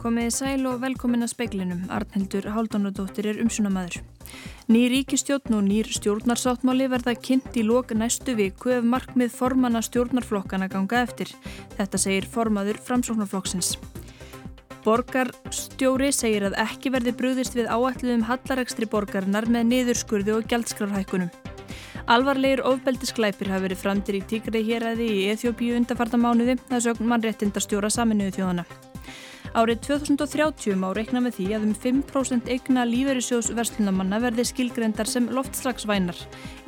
Komiði sæl og velkomin að speiklinum. Arnhildur Haldunadóttir er umsunamaður. Ný ríkistjórn og nýr stjórnarsáttmáli verða kynnt í lok næstu viku ef markmið formanna stjórnarflokkana ganga eftir. Þetta segir formaður framsóknarflokksins. Borgarstjóri segir að ekki verði brúðist við áætluðum hallarekstri borgarinnar með niðurskurði og gjaldskrarhækkunum. Alvarlegir ofbeldisglæpir hafi verið framtir í tíkrið hér aði í Eþjópiu undarfartamánuði, það sögn mannréttindastjóra saminuðu þjóðana. Árið 2030 má reikna með því að um 5% eigna lífeyrissjóðs verslunamanna verði skilgrendar sem loftslagsvænar.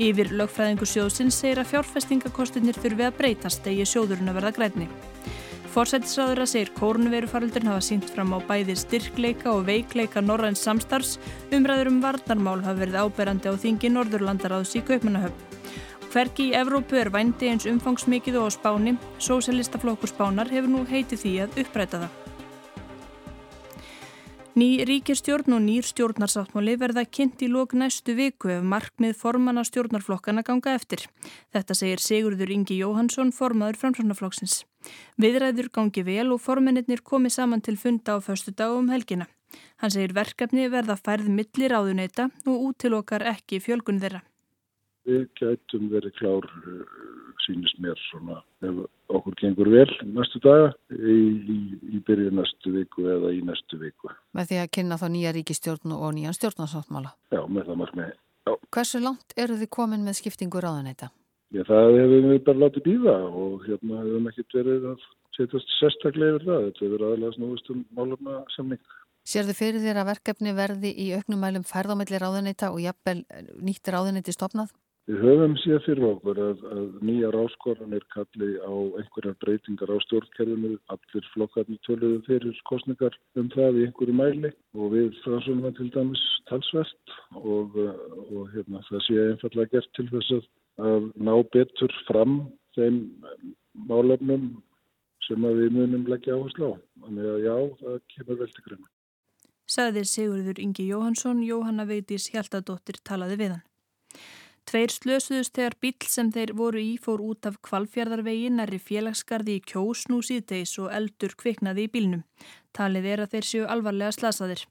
Yfir lögfræðingu sjóðsins segir að fjárfestingakostinir þurfi að breytast eigi sjóðurinn að verða græni. Forsættisraður að segir kórnverufaröldurinn hafa sínt fram á bæði styrkleika og veikleika norræns samstarfs, umræður um varnarmál hafa verið áberandi á þingi Norðurlandaráðs í Kaupmannahöfn. Hverki í Evrópu er vændi eins umfangsmikið og á Spáni, Sósælistaflokkur Spánar hefur nú heitið því að uppræta það. Ný ríkistjórn og nýr stjórnarsáttmáli verða kynnt í lók næstu viku ef markmið formanna stjórnarflokkana ganga eftir. Þetta segir Sigurður Ingi Jóhansson, formaður framsvonarflokksins. Viðræður gangi vel og formennir komi saman til funda á förstu dag um helgina. Hann segir verkefni verða færð millir áðuneyta og útilokar ekki fjölgun þeirra. Við gætum verið klár sínist mér svona ef okkur gengur vel næstu daga í, í, í byrju næstu viku eða í næstu viku. Með því að kynna þá nýja ríkistjórn og nýjan stjórnarsáttmála? Já, með það markmiði. Já. Hversu langt eru þið komin með skiptingu ráðanæta? Já, það hefur við bara látið býða og hérna hefum ekkert verið að setjast sérstaklega yfir það. Þetta hefur aðalega snúist um málumna samning. Sér þið fyrir þér að verkefni verði í auknumælum færðamælli ráðanæta og jafnvel nýttir ráðanæti stopnað? Við höfum séð fyrir okkur að, að nýja ráskoranir kalli á einhverjar breytingar á stjórnkerfinu. Allir flokkarnir töluðu fyrir kostningar um það í einhverju mæli og við frásum það til dæmis talsvert og, og hérna, það sé einfallega gert til þess að, að ná betur fram þeim málefnum sem við munum leggja áherslu á. Þannig að já, það kemur vel til greina. Saðir Sigurður Ingi Jóhansson, Jóhanna Veitis Hjaltadóttir talaði við hann. Tveir slösuðust þegar bíl sem þeir voru í fór út af kvalfjörðarvegin nærri félagsgarði í kjós nú síðdeis og eldur kviknaði í bílnum. Talið er að þeir séu alvarlega slasaðir.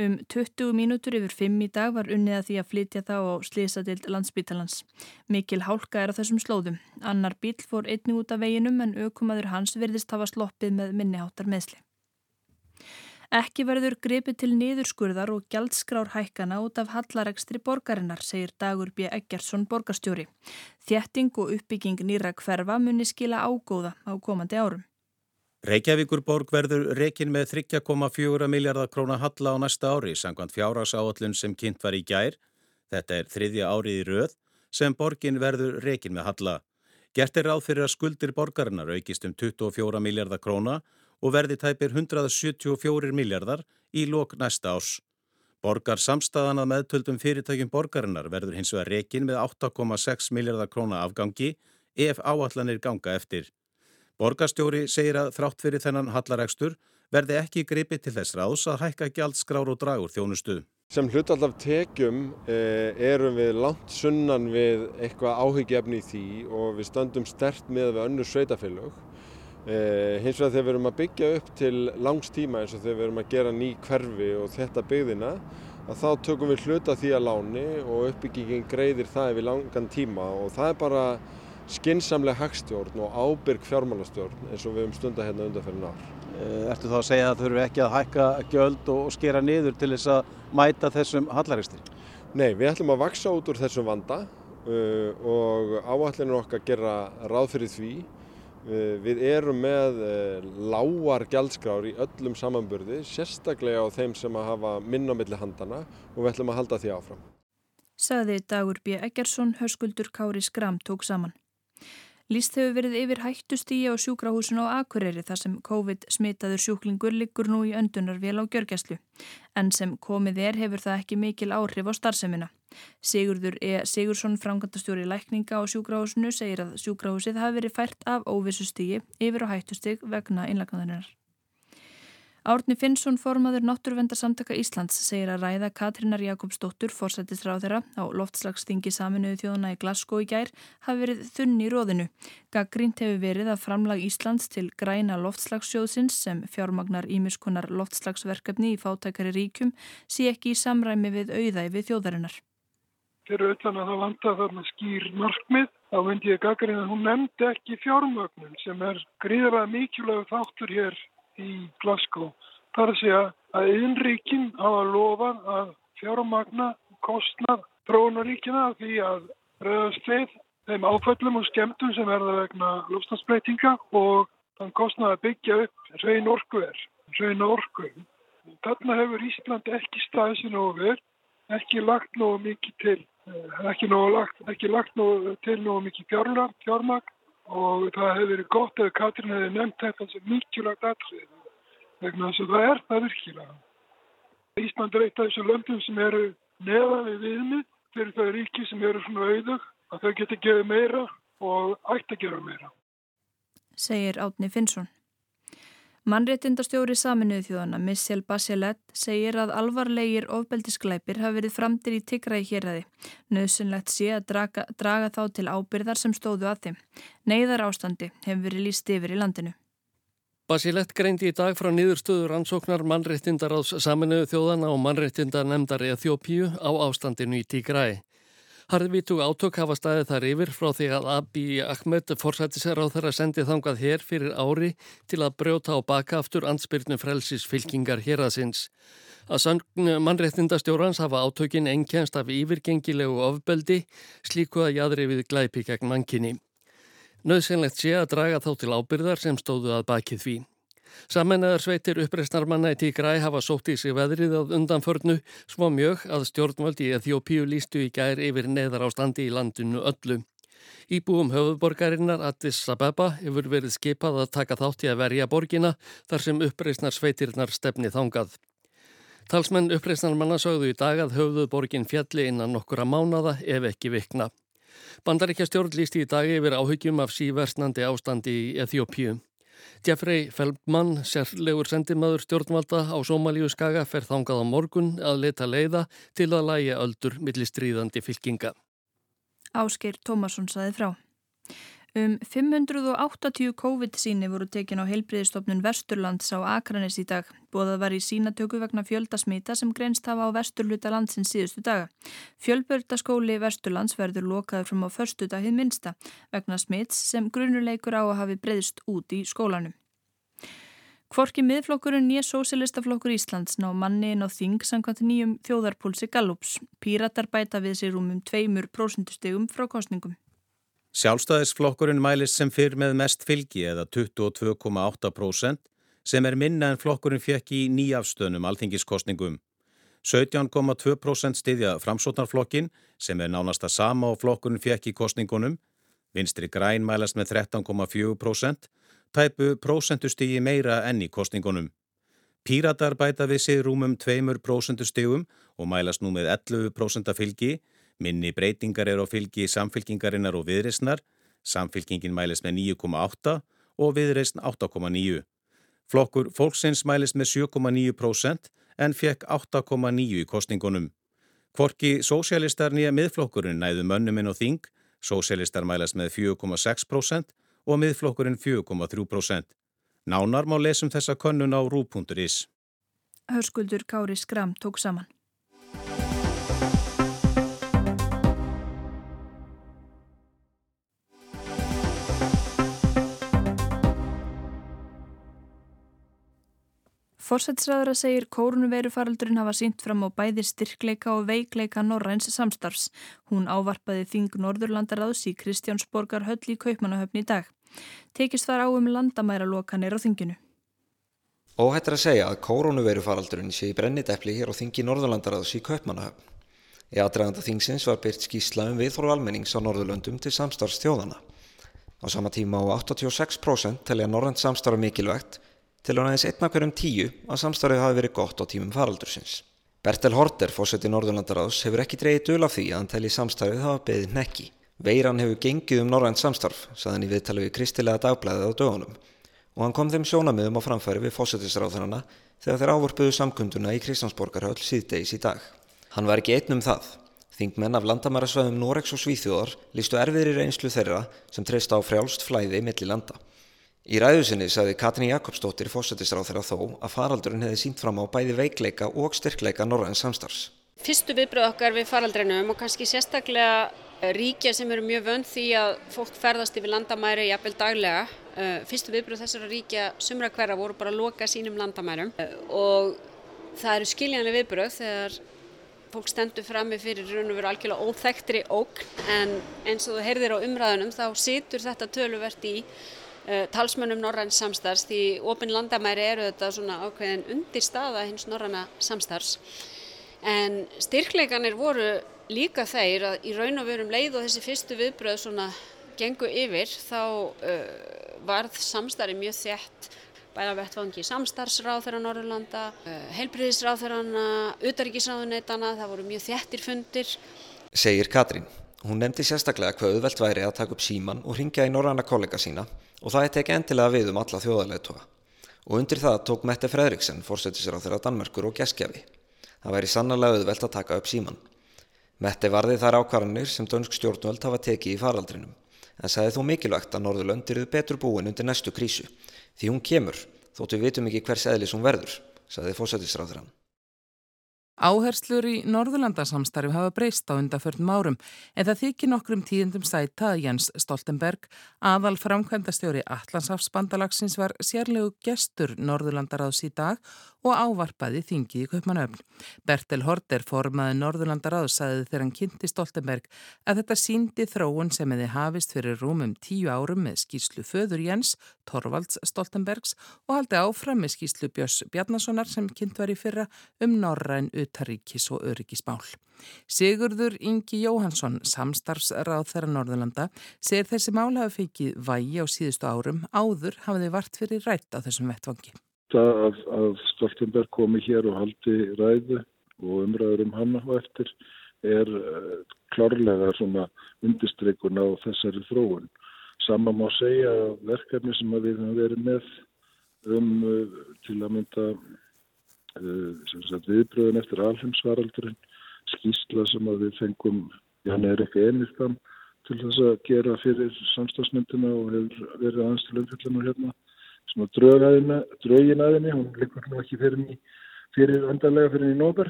Um 20 mínútur yfir 5 í dag var unnið að því að flytja þá á slísadild landsbítalans. Mikil hálka er á þessum slóðum. Annar bíl fór einnig út af veginum en aukumadur hans verðist hafa sloppið með minniháttar meðsli. Ekki verður grepið til niðurskurðar og gjaldskrár hækkana út af hallaregstri borgarinnar, segir Dagur B. Eggersson borgarstjóri. Þjetting og uppbygging nýra hverfa muni skila ágóða á komandi árum. Reykjavíkur borg verður rekin með 3,4 miljardar króna halla á næsta ári, sangkvæmt fjárhásáallun sem kynnt var í gær. Þetta er þriðja árið í röð sem borgin verður rekin með halla. Gert er ráð fyrir að skuldir borgarinnar aukist um 24 miljardar króna og verði tæpir 174 miljardar í lok næsta árs. Borgar samstæðan að meðtöldum fyrirtækjum borgarinnar verður hins vegar rekin með 8,6 miljardar króna afgangi ef áallanir ganga eftir. Borgarstjóri segir að þrátt fyrir þennan hallaregstur verði ekki gripið til þess ráðs að hækka gjaldskrár og dragur þjónustu. Sem hlutallaf tekjum eh, erum við langt sunnan við eitthvað áhyggjefni í því og við stöndum stert með við önnu sveitafélög. Eh, hins vegar þegar við erum að byggja upp til langs tíma eins og þegar við erum að gera ný hverfi og þetta byggðina að þá tökum við hluta því að láni og uppbyggingin greiðir það yfir langan tíma og það er bara skinsamlega hagstjórn og ábyrg fjármálastjórn eins og við höfum stunda hérna undanferðin ár. Eh, ertu þá að segja að það þurfu ekki að hækka gjöld og skera niður til þess að mæta þessum hallaristir? Nei, við ætlum að vaksa út úr þessum vanda uh, og áallinu okkar gera ráð fyrir því Við erum með eh, lágar gjaldskrár í öllum samanburði, sérstaklega á þeim sem að hafa minna millir handana og við ætlum að halda því áfram. Saði Dagur B. Eggersson, hörskuldur Kári Skram tók saman. Lýst hefur verið yfir hættustígi á sjúkrahúsun á Akureyri þar sem COVID-smitaður sjúklingur liggur nú í öndunarvél á gjörgæslu. En sem komið er hefur það ekki mikil áhrif á starfsemina. Sigurður E. Sigursson, framkvæmtastjóri lækninga á sjúkrahúsinu, segir að sjúkrahúsið hafi verið fært af óvissustígi yfir á hættustíg vegna innlagnaðurinnar. Árni Finnsson formaður Náttúruvendarsamtaka Íslands segir að ræða Katrínar Jakobsdóttur fórsættisráð þeirra á loftslagsþingi saminuðu þjóðuna í Glasgow í gær hafi verið þunn í róðinu. Gaggrínt hefur verið að framlag Íslands til græna loftslagssjóðsins sem fjármagnar ímiskunar loftslagsverkefni í fátækari ríkum sé ekki í samræmi við auðæfi þjóðarinnar. Fyrir utan að það vanda þarna skýr markmið, þá myndi ég gaggrín að hún nefndi ekki fjármögnum sem er gríðarlega mikilvæg þáttur hér í Glasgow. Það er að segja að innríkin hafa lofað að fjármagna kostnað trónaríkina því að rauðast við þeim áföllum og skemmtum sem verða vegna lofstafsbreytinga og þann kostnað að byggja upp hrein orku er, hrein orku. Þarna hefur Ísland ekki staðið sér nógu verð, ekki lagt nógu mikið til, eh, ekki, lagt, ekki lagt nógu til nógu mikið fjármagn og það hefur verið gott ef Katrín hefði nefnt þetta sem mikilvægt aðtrið vegna þess að það er það virkilega. Ísland er eitt af þessu löndum sem eru neða við viðmið fyrir þau ríki sem eru svona auðug að þau geti gefið meira og ætti að gera meira. Segir Átni Finnsson. Mannréttindastjóri saminuðu þjóðana Michelle Bachelet segir að alvarlegir ofbeldisglæpir hafi verið framtir í tiggræði héræði. Nauðsynlegt sé að draga, draga þá til ábyrðar sem stóðu að þeim. Neiðar ástandi hefur verið líst yfir í landinu. Bachelet greindi í dag frá nýðurstöður ansóknar mannréttindaráðs saminuðu þjóðana og mannréttindanemndar eða þjópíu á ástandinu í tiggræði. Harðvítu átök hafa staðið þar yfir frá því að Abiy Ahmed forsættisar á þeirra sendið þangað hér fyrir ári til að brjóta á baka aftur ansbyrnu frelsis fylkingar hér aðsins. Að sangn mannréttindastjórans hafa átökin ennkjænst af yfirgengilegu ofbeldi slíku að jæðri við glæpi gegn mankinni. Nauðsynlegt sé að draga þá til ábyrðar sem stóðu að bakið því. Sammennaðar sveitir uppreisnarmanna í Tígræ hafa sótt í sig veðrið að undanförnu svo mjög að stjórnvöld í Eþjópíu lístu í gær yfir neðar ástandi í landinu öllu. Íbúum höfuborgarinnar Addis Abeba hefur verið skipað að taka þátt í að verja borgina þar sem uppreisnar sveitirnar stefni þangað. Talsmenn uppreisnarmanna sögðu í dag að höfðu borgin fjalli innan nokkura mánada ef ekki vikna. Bandaríkja stjórn lísti í dag yfir áhyggjum af síversnandi ástandi í Eþjópíu. Jeffrey Feldman, sérlegur sendimaður stjórnvalda á Somalíu skaga, fer þangað á morgun að leta leiða til að læja öldur millir stríðandi fylkinga. Ásker Tómasson saði frá. Um 580 COVID-síni voru tekin á heilbriðistofnun Vesturlands á Akranes í dag. Bóðað var í sínatöku vegna fjöldasmita sem greinst hafa á vesturluta landsins síðustu daga. Fjölbördaskóli Vesturlands verður lokaður frum á förstu dagið minsta vegna smits sem grunuleikur á að hafi breyðst út í skólanum. Kvorki miðflokkurinn nýja sósilistaflokkur Íslands ná manni inn á þing samkvæmt nýjum þjóðarpúlsi Gallups. Píratar bæta við sér um um tveimur prósundustegum frá kostningum. Sjálfstæðisflokkurinn mælist sem fyrr með mest fylgi eða 22,8% sem er minna en flokkurinn fekk í nýjafstöðnum alþingiskostningum. 17,2% stiðja framsótnarflokkin sem er nánast að sama og flokkurinn fekk í kostningunum. Vinstri græn mælast með 13,4%, tæpu prósentustígi meira enn í kostningunum. Píratar bæta við sig rúmum 2% stígum og mælast nú með 11% fylgi Minni breytingar er á fylgi samfylkingarinnar og viðreysnar, samfylkingin mælist með 9,8 og viðreysn 8,9. Flokkur fólksins mælist með 7,9% en fekk 8,9 í kostningunum. Kvorki sósialistar nýja miðflokkurinn næðu mönnuminn og þing, sósialistar mælast með 4,6% og miðflokkurinn 4,3%. Nánar má lesum þessa könnun á rú.is. Hörskuldur Kári Skram tók saman. Forsætsræðara segir kórnuveirufaraldurinn hafa sínt fram á bæði styrkleika og veikleika Norræns samstarfs. Hún ávarpaði þing Norðurlandaráðs í Kristjánsborgar höll í Kaupmannahöfn í dag. Tekist þar á um landamæralokanir á þinginu. Óhætt er að segja að kórnuveirufaraldurinn sé í brennidepli hér á þingi Norðurlandaráðs í Kaupmannahöfn. Í aðdraganda þingsins var byrt skísla um viðþorf almennings á Norðurlöndum til samstarfstjóðana. Á sama tíma á 86% telja Norrænt samstarf mikilvægt til að næðis einna hverjum tíu að samstarfið hafi verið gott á tímum faraldursins. Bertel Horter, fósetti Norðurlandaráðs, hefur ekki dreyið döl af því að hann telli samstarfið hafa beðið nekki. Veiran hefur gengið um norrænt samstarf, saðan í viðtali við kristilega dagblæðið á dögunum og hann kom þeim sjónamiðum á framfæri við fósettisráðurana þegar þeir ávörpuðu samkunduna í Kristjánsborgarhöll síðdeis í dag. Hann var ekki einn um það. Þingmenn af landamærasvæðum Norex og Svíþjóðar lístu erfiðri reynslu þeirra sem treysta á frjálst flæði milli landa. Í ræðusinni sagði Katrín Jakobsdóttir fósettisráð þeirra þó að faraldurinn hefði sínt fram á bæði veikleika og styrkleika norræns samstarfs. Fyrstu viðbröð okkar við faraldrinum og kannski sérstaklega ríkja sem eru mjög vönd því að fólk ferðast yfir landamæri jafnvel daglega. Eh, fyrstu viðbröð þessara ríkja sumra hverja voru bara að loka sínum landamærum eh, og það eru skiljanlega viðbröð þegar fólk stendur frammi fyrir raun og veru algjörlega óþægtri ók en eins og þú heyrðir á umræðunum þá situr þetta töluvert í talsmönnum norræns samstarfs því ofinn landamæri eru þetta svona ákveðin undir staða hins norræna samstarfs en styrkleikanir voru líka þeir að í raun og veru um leið og þessi fyrstu viðbröð svona gengu yfir þá uh, varð samstarfi mjög þjætt bæða vettfangi samstarfsráð þeirra Norðurlanda, eh, heilbriðisráð þeirra, utaríkisráðunetana, það voru mjög þjættir fundir. Segir Katrín. Hún nefndi sérstaklega hvað auðvelt væri að taka upp síman og ringja í norræna kollega sína og það er tekið endilega við um alla þjóðarleituga. Og undir það tók Mette Fredriksen, fórsetisráð þeirra Danmerkur og Geskjafi. Það væri sannarlega auðvelt að taka upp síman. Mette varði þær ákvarðanir sem dönsk stjórnvöld hafa tekið í faraldrinum en sagði þó mikilvægt að Norðurlönd eruð betur búin undir næstu krísu Því hún kemur, þóttu vitum ekki hvers eðlis hún verður, saði fósættisráður hann. Áherslur í Norðurlandasamstarfi hafa breyst á undaförnum árum en það þykir nokkrum tíðendum sæta að Jens Stoltenberg, aðal framkvæmdastjóri Allandsafsbandalagsins var sérlegu gestur Norðurlandaráðs í dag og ávarpaði þingið í Kaupmannöfn. Bertel Horter, formaði Norðurlandaráðs, sagði þegar hann kynnti Stoltenberg að þetta síndi þróun sem hefði hafist fyrir rúmum tíu árum með skýrslu föður Jens, Torvalds Stoltenbergs og haldi áfram með skýrslu Björns Bjarnasonar sem kynnt var í fyrra um Norræn, Utaríkis og Öryggismál. Sigurður Ingi Jóhansson, samstarfsráð þeirra Norðurlanda, segir þessi mál hafi fengið vægi á síðustu árum áður hafiði vart fyrir rætt á þessum vettvangi að, að Stoltenberg komi hér og haldi ræðu og umræður um hann á eftir er uh, klárlega svona undistrykun á þessari þróun. Samma má segja verkefni sem við höfum verið með um uh, til að mynda viðbröðin eftir alheimsvaraldurinn, skýsla sem að við fengum, hann er ekki einnistam til þess að gera fyrir samstagsmyndina og hefur verið aðeins til umfjöldinu hérna. Drögin að henni, hún liggur nú ekki fyrir, fyrir endarlega fyrir í nóber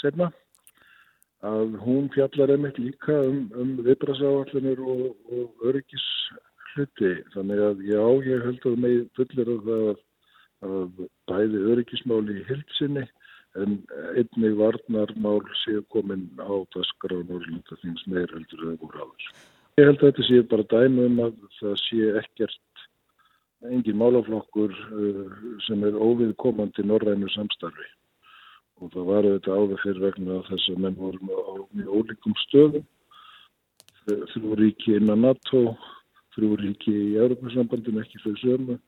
senna að hún fjallar einmitt líka um, um viðbrasáallinir og, og öryggis hluti þannig að já, ég held að með fullir af það að, bæði öryggismáli í hildsinni en einnig varnarmál séu komin á daskar á Norrlunda þings meir heldur en það voru áður. Ég held að þetta sé bara dæmi um að það sé ekkert engin málaflokkur uh, sem er óviðkomandi norrænu samstarfi. Og það var auðvitað áður fyrir vegna þess að menn vorum á mjög ólíkum stöðum. Þrjú ríki innan NATO þrjú ríki í Európa-sambandinu ekki þau sömu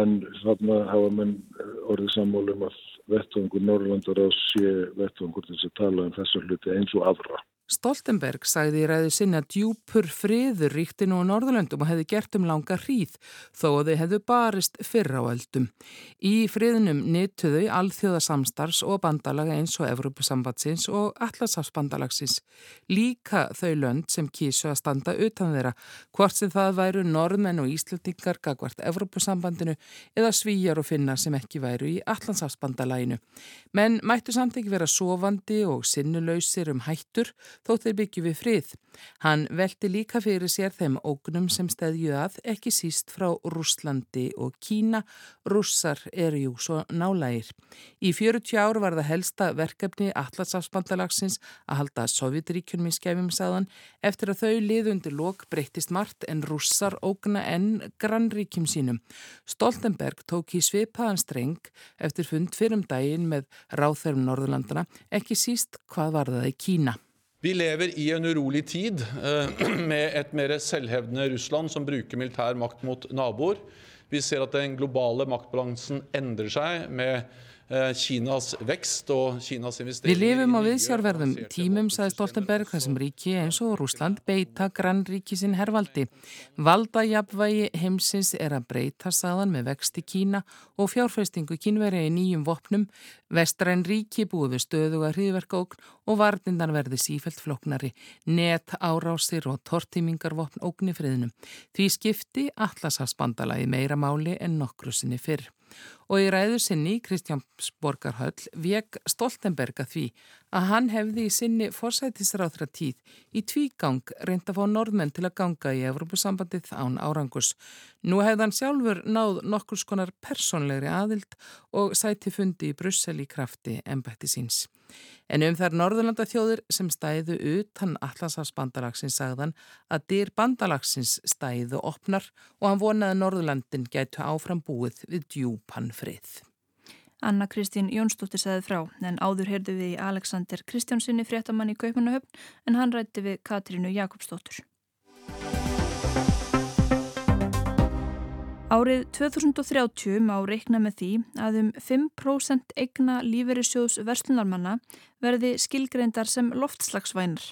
en þarna hafa menn uh, orðið sammálum að vettvangur Norrlandar á sé vettvangur til þess að tala um þessar hluti eins og aðra Stoltenberg sagði í ræðu sinna djúpur friður ríkti nú á Norðurlöndum og hefði gert um langa hríð þó að þau hefðu barist fyrra á eldum. Í friðunum nýttuðu alþjóðasamstars og bandalaga eins og Evrópusambatsins og Atlasafsbandalagsins. Líka þau lönd sem kísu að standa utan þeirra, hvort sem það væru norðmenn og íslendingar gagvart Evrópusambandinu eða svíjar og finna sem ekki væru í Atlasafsbandalaginu. Menn mættu samt ekki vera sofandi og sinnulausir um hættur þó þeir byggju við frið. Hann velti líka fyrir sér þeim ógnum sem stæðju að ekki síst frá Rúslandi og Kína. Rússar eru jú svo nálægir. Í 40 ár var það helsta verkefni Atlasafsbandalagsins að halda Sovjetríkjunum í skefjum saðan eftir að þau liðundir lok breytist margt en rússar ógna en grannríkjum sínum. Stoltenberg tók í svipaðan streng eftir fund fyrrum daginn með ráþörum Norðurlandana ekki síst hvað var það í Kína. Vi lever i en urolig tid eh, med et mer selvhevdende Russland som bruker militær makt mot naboer. Vi ser at den globale maktbalansen endrer seg med Kínas vekst og Kínas investering. Við lifum á viðsjárverðum tímum, sagði Stoltenberg, þar sem ríki eins og Rúsland beita grannríki sinn hervaldi. Valdajabvægi heimsins er að breyta saðan með vext í Kína og fjárfestingu kínveri í nýjum vopnum, vestræn ríki búið við stöðuga hriðverkaókn og varnindan verði sífelt floknari, net árásir og tortímingarvopn ógni friðnum. Því skipti Atlasafsbandalagi meira máli en nokkru sinni fyrr og í ræðu sinni Kristján Borgarhöll vek Stoltenberg að því að hann hefði í sinni forsætisráþra tíð í tvígang reynd að fá norðmenn til að ganga í Evrópusambandið án árangus. Nú hefði hann sjálfur náð nokkur skonar personlegri aðild og sæti fundi í Brussel í krafti ennbætti síns. En um þær Norðurlanda þjóður sem stæðu utan Allasafsbandalagsins sagðan að dyr bandalagsins stæðu opnar og hann vonaði Norðurlandin gætu áfram búið við djúpan frið. Anna Kristín Jónsdóttir sagði frá en áður heyrðu við Alexander Kristjánsinni fréttamann í Kaupanahöfn en hann rætti við Katrínu Jakobsdóttur. Árið 2030 má reikna með því að um 5% egna lífeyrissjóðs verslunarmanna verði skilgreindar sem loftslagsvænar.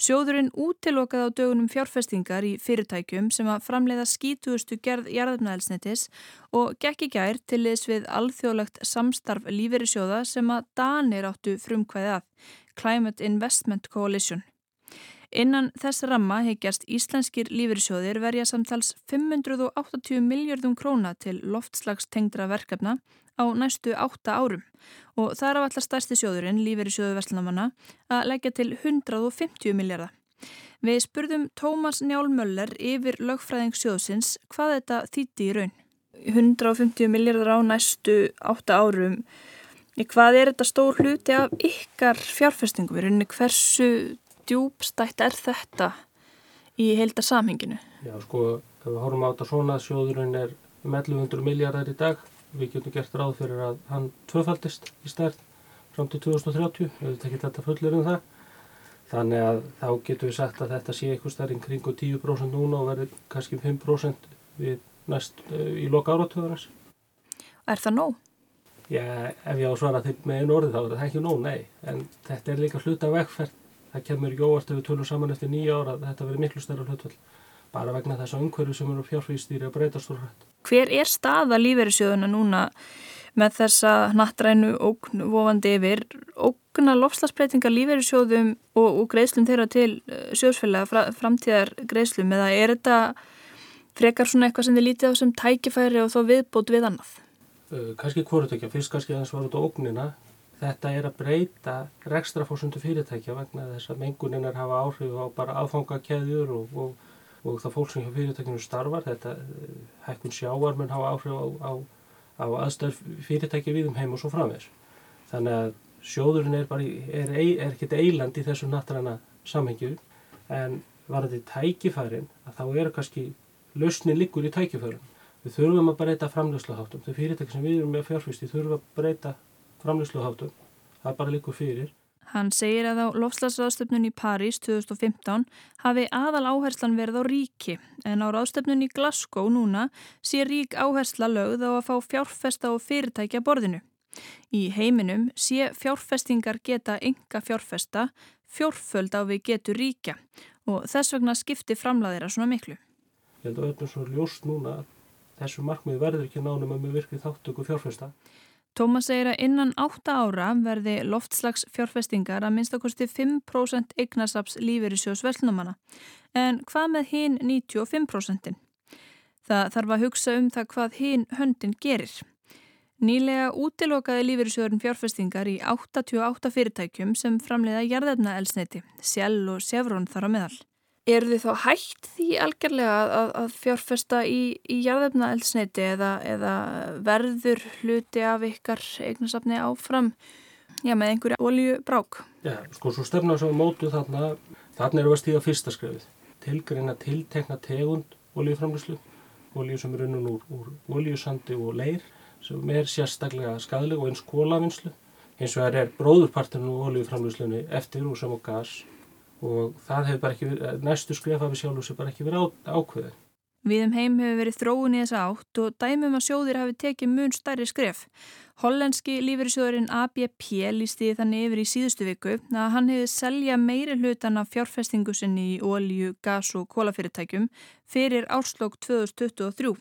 Sjóðurinn útilokað á dögunum fjárfestingar í fyrirtækjum sem að framleiða skítugustu gerð jarðarnaðelsnetis og gekk í gær til þess við alþjóðlegt samstarf lífeyrissjóða sem að Danir áttu frumkvæði að, Climate Investment Coalition. Innan þess ramma heikjast íslenskir lífeyrissjóðir verja samtals 580 miljardum króna til loftslagstengdra verkefna á næstu átta árum og það er af allar stærsti sjóðurinn, lífeyrissjóðu Vestlandamanna, að leggja til 150 miljardar. Við spurðum Tómas Njál Möller yfir lögfræðingssjóðsins hvað þetta þýtti í raun. 150 miljardar á næstu átta árum, hvað er þetta stór hluti af ykkar fjárfestingum? Hversu djúbstætt er þetta í heilda samhenginu? Já, sko, ef við horfum á þetta svona, sjóðurinn er um 1100 miljardar í dag. Við getum gert ráð fyrir að hann tvöfaldist í stærn fram til 2030, við hefum tekið þetta fullir um það. Þannig að þá getum við sagt að þetta sé eitthvað stærn kring 10% núna og verður kannski 5% næst, í loka áratöðunars. Er það nóg? Já, ef ég á að svara þig með einu orði þá er það ekki nóg, nei. En þetta er líka hluta vegferð það kemur ekki óvart ef við tölum saman eftir nýja ára að þetta verður miklu stærra hlutvöld bara vegna þess að umhverju sem eru fjárfýrstýri að breytast úr hrætt. Hver er staða lífeyrissjóðuna núna með þessa nattrænu ógn vofandi yfir ógna lofslagsbreytinga lífeyrissjóðum og, og greiðslum þeirra til eh, sjóðsfélaga framtíðar greiðslum eða er þetta frekar svona eitthvað sem þið lítið á sem tækifæri og þó viðbót við annað? Uh, kannski hvorutökja, fyrst kannski að það út á ógnina Þetta er að breyta rekstrafórsundu fyrirtækja vegna þess að menguninnar hafa áhrif á bara aðfangakeðjur og, og, og það fólk sem hjá fyrirtækinu starfar. Þetta hækkun sjáar mun hafa áhrif á, á, á aðstæð fyrirtækja við um heim og svo framvegs. Þannig að sjóðurinn er, bara, er, er ekkert eiland í þessu nattræna samhengju en varðið tækifærin að þá eru kannski lausnin liggur í tækifærin. Við þurfum að breyta framlösluháttum. Þau fyrirtæki sem við erum með fjárfyrst, þurfum að breyta framlýsluháttum. Það bara líkur fyrir. Hann segir að á lofslagsráðstöfnun í París 2015 hafi aðal áherslan verið á ríki en á ráðstöfnun í Glasgow núna sé rík áhersla lögð á að fá fjárfesta og fyrirtækja borðinu. Í heiminum sé fjárfestingar geta enga fjárfesta fjórföld á við getur ríkja og þess vegna skipti framlaðira svona miklu. Ég held að öllum svo ljóst núna að þessu markmið verður ekki nánum að með virkið þáttöku fjárfesta. Tómas segir að innan átta ára verði loftslags fjárfestingar að minnstakosti 5% eignasaps lífeyrisjós verslunumanna. En hvað með hinn 95%? Það þarf að hugsa um það hvað hinn höndin gerir. Nýlega útilokaði lífeyrisjóðurinn fjárfestingar í 88 fyrirtækjum sem framleiða jarðefna elsneiti, Sjell og Sefrón þar á meðal. Er þið þá hægt því algjörlega að, að fjárfesta í, í jarðefnaeldsneiti eða, eða verður hluti af ykkar eignasafni áfram já, með einhverja oljubrák? Já, sko, svo stefna sem mótu þarna, þarna eru að stíða fyrsta skrefið. Tilgreina tiltekna tegund oljuframlýslu, olju sem er unnum úr, úr oljusandi og leir, sem er sérstaklega skadleg og eins kólavinslu. Og það er bróðurpartinu oljuframlýslunni eftir úr sem og gas og það hefur bara ekki verið, næstu skref af sjálf sem bara ekki verið ákveðið. Við um heim hefur verið þróun í þessa átt og dæmum að sjóðir hafi tekið mun stærri skref. Hollenski lífeyrissjóðurinn ABP lísti þannig yfir í síðustu viku að hann hefði selja meiri hlutan af fjárfestingu sinni í ólju, gas og kólafyrirtækjum fyrir árslokk 2023.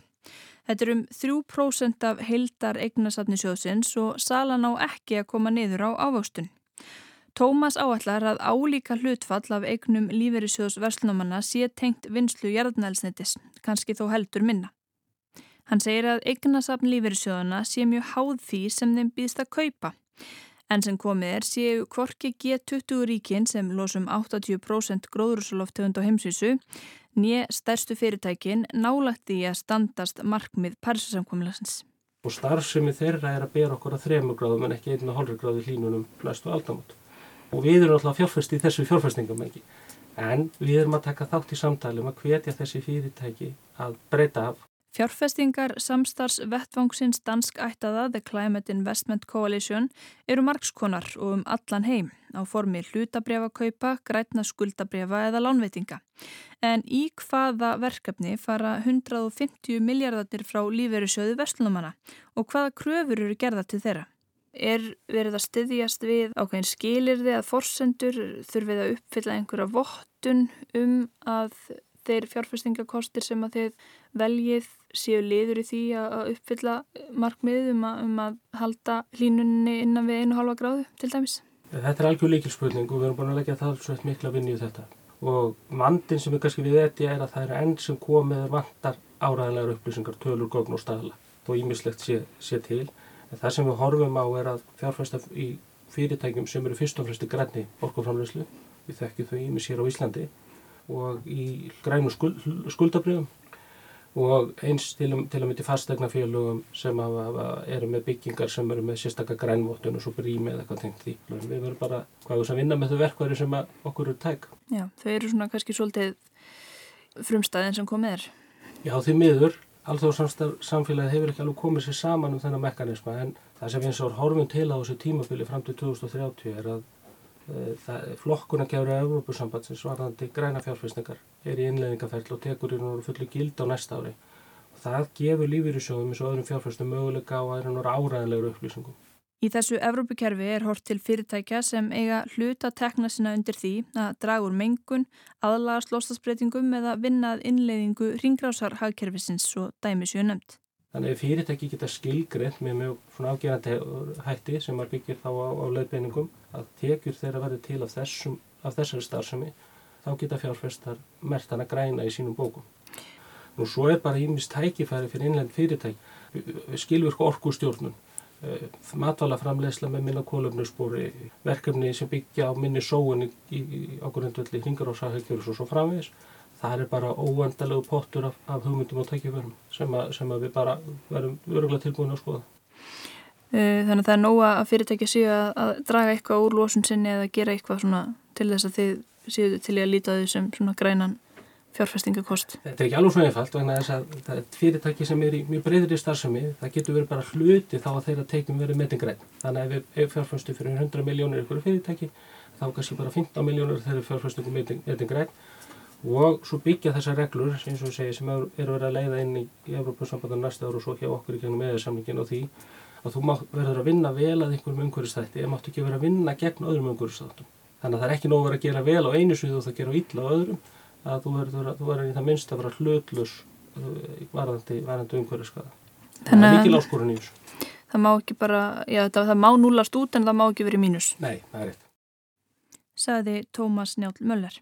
Þetta er um 3% af heildar eignasafni sjóðsins og salan á ekki að koma niður á ávöxtun. Tómas áallar að álíka hlutfall af eignum lífeyrissjóðs verslunumanna sé tengt vinslu jarðnælsnetis, kannski þó heldur minna. Hann segir að eignasafn lífeyrissjóðuna sé mjög háð því sem þeim býðst að kaupa. En sem komið er séu kvorki G20 ríkin sem losum 80% gróðrúsaloftegund á heimsvísu nýje stærstu fyrirtækin nálagt því að standast markmið Parísasamkomiðlagsins. Og starfsemi þeirra er að bera okkur að þremur gráðum en ekki einna hálfur gráði hlínunum næstu aldamot og við erum alltaf fjárfæst í þessu fjárfæstingum ekki. En við erum að taka þátt í samtalum að hvetja þessi fyrirtæki að breyta af. Fjárfestingar samstars vettvangsins dansk ættaða The Climate Investment Coalition eru margskonar og um allan heim á formi hlutabrjafakaupa, grætna skuldabrjafa eða lánveitinga. En í hvaða verkefni fara 150 miljardatir frá lífeyrisjöðu verslunumanna og hvaða kröfur eru gerða til þeirra? Er verið að styðjast við ákveðin skilirði að forsendur þurfið að uppfylla einhverja vottun um að þeir fjárfestingakostir sem að þeir veljið séu liður í því að uppfylla markmið um að, um að halda hlínunni innan við einu halva gráðu til dæmis? Þetta er algjör líkilspurning og við erum búin að leggja það svo mikla vinni í þetta. Og vandin sem er kannski við þetta er að það er enn sem komið vantar áræðilegar upplýsingar, tölur, gógn og staðla. Þó ímislegt sé, sé til En það sem við horfum á er að fjárfæsta í fyrirtækjum sem eru fyrst og fremst í grænni orkuframleyslu, við þekkjum þau ímis hér á Íslandi og í grænu skuld, skuldabriðum og eins til, til að myndi fastegna félögum sem hafa, eru með byggingar sem eru með sérstakka grænvóttun og svo brími eða eitthvað tengt því. Við verðum bara hvað við sem vinna með þau verkværi sem okkur eru tæk. Já, þau eru svona kannski svolítið frumstæðin sem komið er. Já, því miður alþjóðsamfélagið hefur ekki alveg komið sér saman um þennan mekanisma en það sem eins og horfum til á þessu tímafili fram til 2030 er að uh, flokkuna gefur að Európusambandsins varðandi græna fjárfæsningar er í innleðingaferðl og tekur í núru fulli gild á næsta ári og það gefur lífyrir sjóðum eins og öðrum fjárfæstum möguleika á að það núra áræðanlegur upplýsingum. Í þessu Evrópukerfi er hort til fyrirtækja sem eiga hluta tekna sinna undir því að draga úr mengun, aðlagast lostasbreytingum eða vinnað innleiðingu ringrásar hagkerfisins og dæmisju nefnd. Þannig að fyrirtæki geta skilgreint með mjög svona afgerandi hætti sem maður byggir þá á, á leiðbeiningum að tekjur þeirra verði til af, þessum, af þessari starfsemi þá geta fjárfestar mert hana græna í sínum bókum. Nú svo er bara ímist tækifæri fyrir innleind fyrirtæki, skilvirk orkustjórnun Eh, matvælaframlegsla með minna kólöfnusbúri, verkefni sem byggja á minni sóun í ákvörðundvelli hringarósahækjur og svo framvegis. Það er bara óendalegu pottur af, af hugmyndum og tækiförum sem, sem við bara verðum öruglega tilbúin að skoða. Eh, þannig að það er nóga að fyrirtækja séu að, að draga eitthvað úr lósun sinni eða gera eitthvað til þess að þið séu til að líta því sem grænan fjárfestingakost. Þetta er ekki alveg svo einfalt vegna þess að það er fyrirtæki sem er í mjög breyðri starfsemi, það getur verið bara hluti þá að þeirra teiknum verið metingræn. Þannig að ef fjárfæstu fyrir 100 miljónir ykkur fyrirtæki, þá kannski bara 15 miljónir þeirra fjárfæstu ykkur metingræn og svo byggja þessar reglur, eins og segja, sem eru verið að leiða inn í, Európa-sambandar næsta ára og svo hjá okkur í gengum meðarsamlingin og því að þú verður að vinna vel að einhverjum umhverfistætti en máttu ekki vera að vinna gegn öðrum umhverfistættum. Þannig að það er ekki nóg að vera að gera vel á einu svið og það gera illa á öðrum að þú verður, þú verður í það minnst að vera hlutlus varðandi, varðandi umhverfiskaða. Það er mikil áskorun í þessu. Það má ekki bara, já það, það má núlast út en það má ekki verið mínus. Nei, það er eitt. Saði Tómas Njál Möller.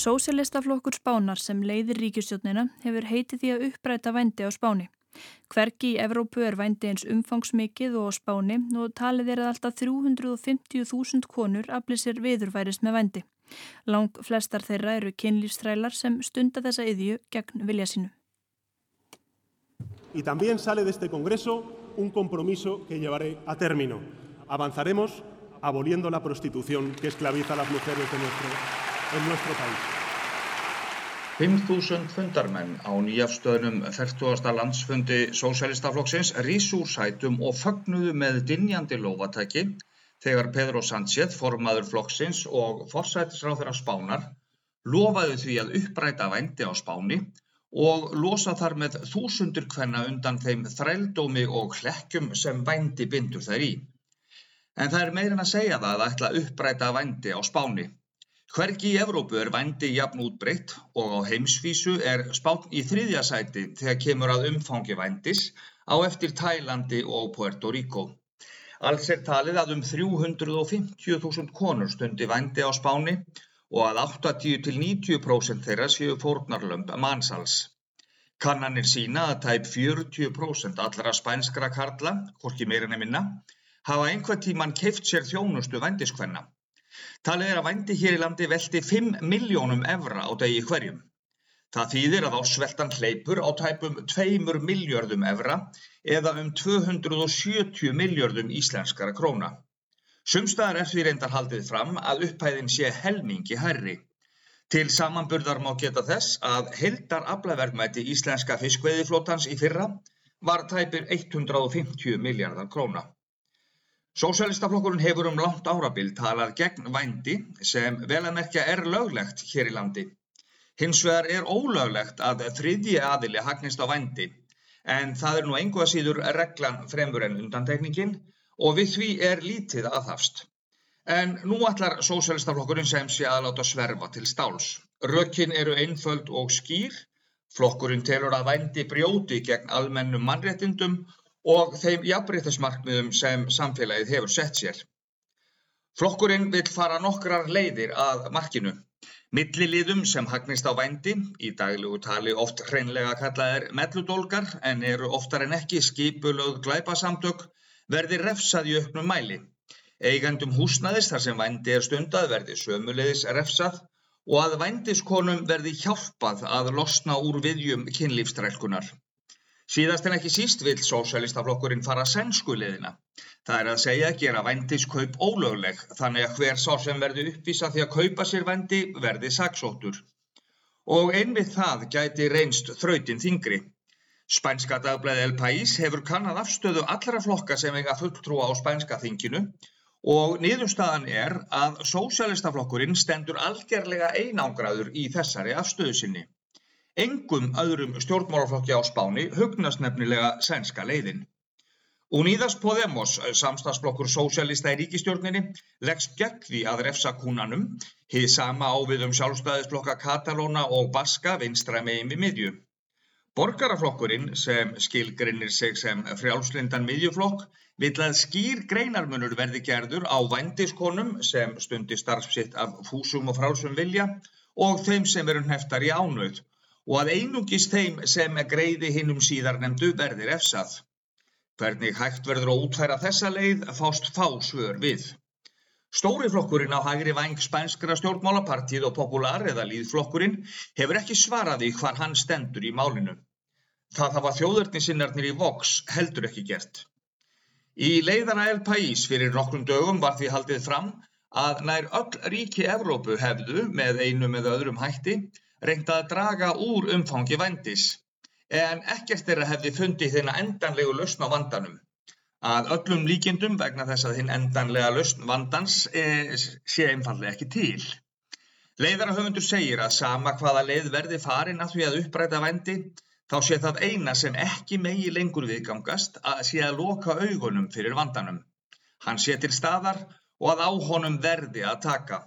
Sósélistaflokkur Spánar sem leiðir ríkistjónina hefur heitið því að uppræta vændi á Spáni. Hverki í Evrópu er vændi eins umfangsmikið og spáni og talið er að alltaf 350.000 konur aflið sér viðurværis með vændi. Lang flestar þeirra eru kynlífstrælar sem stunda þessa yðju gegn vilja sínu. Y también sale de este Congreso un compromiso que llevaré a término. Avanzaremos aboliendo la prostitución que esclaviza a las mujeres de nuestro, en nuestro país. 5.000 fundarmenn á nýjafstöðnum 40. landsfundi Sósælistaflokksins rísúr sætum og fögnuðu með dinjandi lófatæki þegar Pedro Sánchez, formaður flokksins og forsætisráþur á Spánar, lofaði því að uppræta vændi á Spáni og losa þar með þúsundur hvenna undan þeim þrældómi og hlekkjum sem vændi bindur þær í. En það er meirinn að segja það að ætla uppræta vændi á Spáni. Hvergi í Evrópu er vændi jafn útbreytt og á heimsvísu er Spán í þriðja sæti þegar kemur að umfangi vændis á eftir Tælandi og Puerto Rico. Alls er talið að um 350.000 konur stundi vændi á Spáni og að 80-90% þeirra séu fórnarlömb mannsals. Kannanir sína að tæp 40% allra spænskra karla, hvorki meira nefnina, hafa einhver tíman keift sér þjónustu vendiskvenna. Talið er að vendi hér í landi velti 5 miljónum evra á degi hverjum. Það þýðir að ásveldan hleypur á tæpum 2 miljardum evra eða um 270 miljardum íslenskara króna. Sumstaðar er því reyndar haldið fram að upphæðin sé helmingi hærri. Til samanburðar má geta þess að heldar aflaverðmæti íslenska fiskveiðiflótans í fyrra var tæpir 150 miljardar króna. Sósælistaflokkurinn hefur um langt árabil talað gegn vændi sem vel að merkja er löglegt hér í landi. Hins vegar er ólöglegt að þriðji aðili hagnist á vændi en það er nú einhvað síður reglan fremur en undantekningin og við því er lítið aðhafst. En nú ætlar sósélistaflokkurinn sem sé að láta sverfa til stáls. Rökin eru einföld og skýr, flokkurinn telur að vændi brjóti gegn almennum mannréttindum og þeim jafnbreytismarkmiðum sem samfélagið hefur sett sér. Flokkurinn vil fara nokkrar leiðir að markinu. Milliliðum sem hagnist á vændi, í daglugu tali oft hreinlega kallaðir melludólgar en eru oftar en ekki skipulög glæpasamtök, verði refsað í auknum mæli. Eigandum húsnaðis þar sem vændi er stundað verði sömulegis refsað og að vændiskonum verði hjálpað að losna úr viðjum kynlífstrælkunar. Síðast en ekki síst vil sósælistaflokkurinn fara sænskuleðina. Það er að segja að gera vændiskaup ólögleg þannig að hver sá sem verði uppvísa því að kaupa sér vændi verði saksóttur. Og einmitt það gæti reynst þrautin þingri. Spænska dagblæði El País hefur kannad afstöðu allra flokka sem eiga fulltrúa á spænska þinginu og niðurstaðan er að sósjálistaflokkurinn stendur algerlega einangraður í þessari afstöðu sinni. Engum öðrum stjórnmálaflokki á Spáni hugnast nefnilega sænska leiðin. Unidas Podemos, samstagsflokkur sósjálista í ríkistjórninni, leggst gegn því að refsa kúnanum, hið sama ávið um sjálfstæðisflokka Katalóna og Baska vinstra megin við miðju. Borgaraflokkurinn sem skilgrinnir sig sem frjálslindan miðjuflokk vill að skýr greinarmunur verði gerður á vændiskonum sem stundi starfsitt af fúsum og frálsum vilja og þeim sem eru neftar í ánöð og að einungis þeim sem greiði hinnum síðar nefndu verðir efsað. Hvernig hægt verður að útfæra þessa leið fást fá svör við. Stóri flokkurinn á hægri væng spænskra stjórnmálapartíð og popular eða líðflokkurinn hefur ekki svaraði hvar hann stendur í málinu. Það hafa þjóðurnissinnarnir í Vox heldur ekki gert. Í leiðana El País fyrir nokkrum dögum var því haldið fram að nær öll ríki Evrópu hefðu með einu með öðrum hætti reynd að draga úr umfangi vændis en ekkert er að hefði fundið þeina endanlegu lausn á vandanum að öllum líkindum vegna þess að hinn endanlega lausn vandans e, sé einfallega ekki til. Leiðarahöfundur segir að sama hvaða leið verði farin að því að uppræta vendi, þá sé það eina sem ekki megi lengur viðgangast að sé að loka augunum fyrir vandanum. Hann sé til staðar og að á honum verði að taka.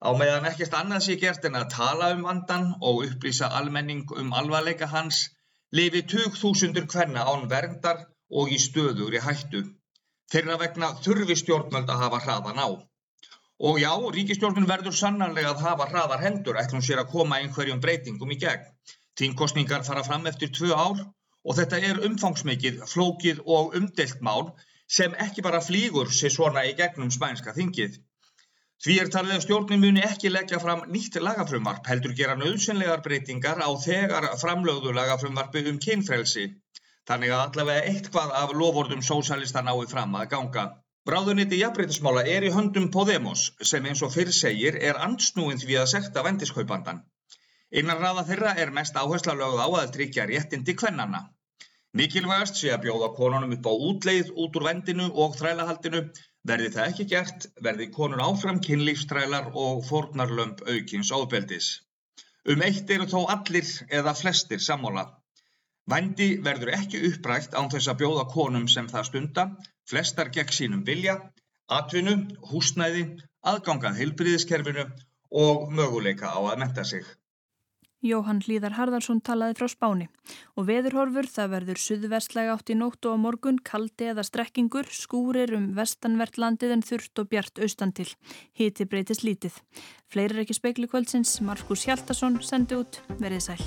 Á meðan ekkert annað sé gert en að tala um vandan og upplýsa almenning um alvarleika hans, lifi 20.000 hvenna án verndar og í stöðugri hættu. Þeirra vegna þurfi stjórnmöld að hafa hraðan á. Og já, ríkistjórnum verður sannarlega að hafa hraðar hendur ætlum sér að koma einhverjum breytingum í gegn. Þingkostningar fara fram eftir tvö ár og þetta er umfangsmikið, flókið og umdelt mál sem ekki bara flýgur sér svona í gegnum spænska þingið. Því er talið að stjórnum muni ekki leggja fram nýtt lagafrumvarp heldur gera nöðsynlegar breytingar á þegar framlögðu lagafrumvarpi um kynfrelsi. Þannig að allavega eitthvað af lofordum sósælista nái fram að ganga. Bráðuniti jafnbreytismála er í höndum Podemos sem eins og fyrr segir er andsnúin því að sekta vendiskaupandan. Einar raða þeirra er mest áhersla lögð á að tryggja réttindi kvennana. Mikilvægast sé að bjóða konunum upp á útleið út úr vendinu og þrælahaldinu Verði það ekki gert, verði konur áfram kynlífstrælar og fórnarlömp aukins áðbeldis. Um eitt eru þó allir eða flestir sammála. Vændi verður ekki upprækt án þess að bjóða konum sem það stunda, flestar gegn sínum vilja, atvinnu, húsnæði, aðgangað heilbriðiskerfinu og möguleika á að menta sig. Jóhann Hlíðar Harðarsson talaði frá Spáni og veðurhorfur það verður suðvestlega átt í nóttu á morgun, kaldi eða strekkingur, skúrir um vestanvert landið en þurft og bjart austan til. Hiti breytist lítið. Fleiri er ekki spekli kvöldsins, Markus Hjaldarsson sendi út, verið sæl.